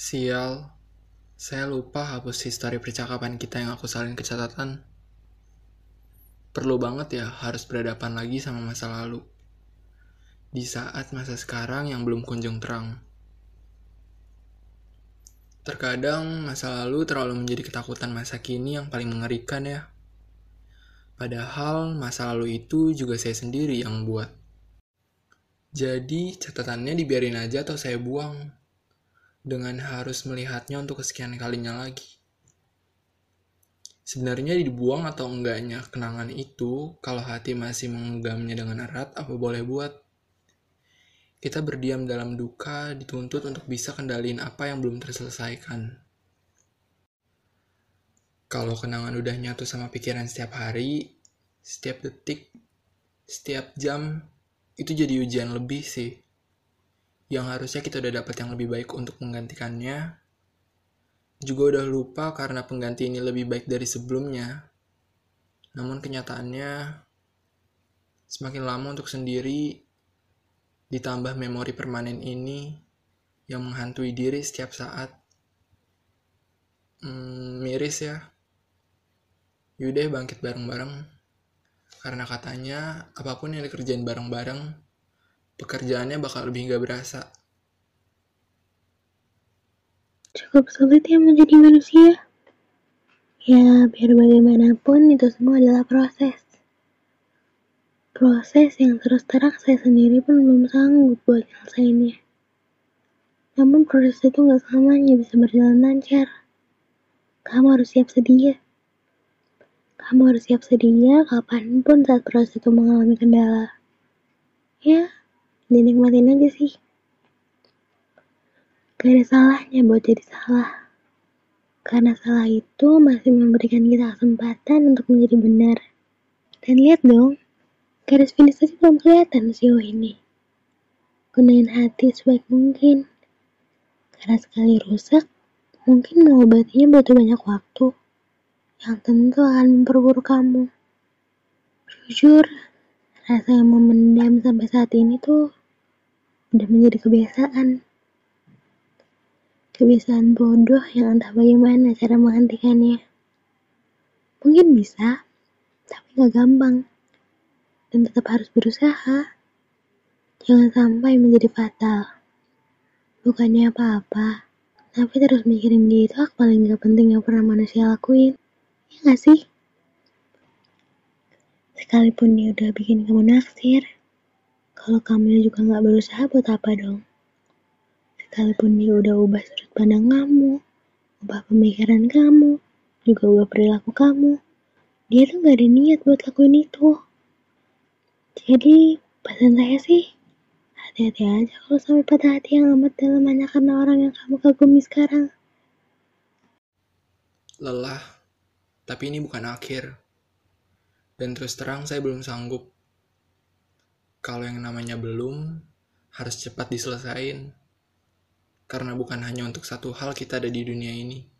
Sial, saya lupa hapus histori percakapan kita yang aku salin ke catatan. Perlu banget ya harus berhadapan lagi sama masa lalu. Di saat masa sekarang yang belum kunjung terang. Terkadang masa lalu terlalu menjadi ketakutan masa kini yang paling mengerikan ya. Padahal masa lalu itu juga saya sendiri yang buat. Jadi catatannya dibiarin aja atau saya buang dengan harus melihatnya untuk kesekian kalinya lagi. Sebenarnya dibuang atau enggaknya kenangan itu, kalau hati masih mengenggamnya dengan erat, apa boleh buat? Kita berdiam dalam duka, dituntut untuk bisa kendaliin apa yang belum terselesaikan. Kalau kenangan udah nyatu sama pikiran setiap hari, setiap detik, setiap jam, itu jadi ujian lebih sih yang harusnya kita udah dapat yang lebih baik untuk menggantikannya, juga udah lupa karena pengganti ini lebih baik dari sebelumnya. Namun kenyataannya, semakin lama untuk sendiri, ditambah memori permanen ini yang menghantui diri setiap saat. Hmm, miris ya. Yaudah bangkit bareng-bareng. Karena katanya apa pun yang dikerjain bareng-bareng pekerjaannya bakal lebih gak berasa. Cukup sulit ya menjadi manusia. Ya, biar bagaimanapun itu semua adalah proses. Proses yang terus terang saya sendiri pun belum sanggup buat nyelesainnya. Namun proses itu gak selamanya bisa berjalan lancar. Kamu harus siap sedia. Kamu harus siap sedia kapan pun saat proses itu mengalami kendala. Ya, dinikmatin aja sih. Gak ada salahnya buat jadi salah. Karena salah itu masih memberikan kita kesempatan untuk menjadi benar. Dan lihat dong garis finish aja belum kelihatan sejauh ini. Gunain hati sebaik mungkin. Karena sekali rusak mungkin mengobatinya butuh banyak waktu. Yang tentu akan memperburuk kamu. Jujur rasa yang memendam sampai saat ini tuh udah menjadi kebiasaan. Kebiasaan bodoh yang entah bagaimana cara menghentikannya. Mungkin bisa, tapi gak gampang. Dan tetap harus berusaha. Jangan sampai menjadi fatal. Bukannya apa-apa, tapi terus mikirin dia itu hak paling gak penting yang pernah manusia lakuin. Ya gak sih? Sekalipun dia udah bikin kamu naksir, kalau kamu juga nggak berusaha buat apa dong? Sekalipun dia udah ubah sudut pandang kamu, ubah pemikiran kamu, juga ubah perilaku kamu, dia tuh nggak ada niat buat lakuin itu. Jadi, pesan saya sih, hati-hati aja kalau sampai patah hati yang amat dalam hanya karena orang yang kamu kagumi sekarang. Lelah, tapi ini bukan akhir. Dan terus terang saya belum sanggup kalau yang namanya belum, harus cepat diselesain. Karena bukan hanya untuk satu hal kita ada di dunia ini.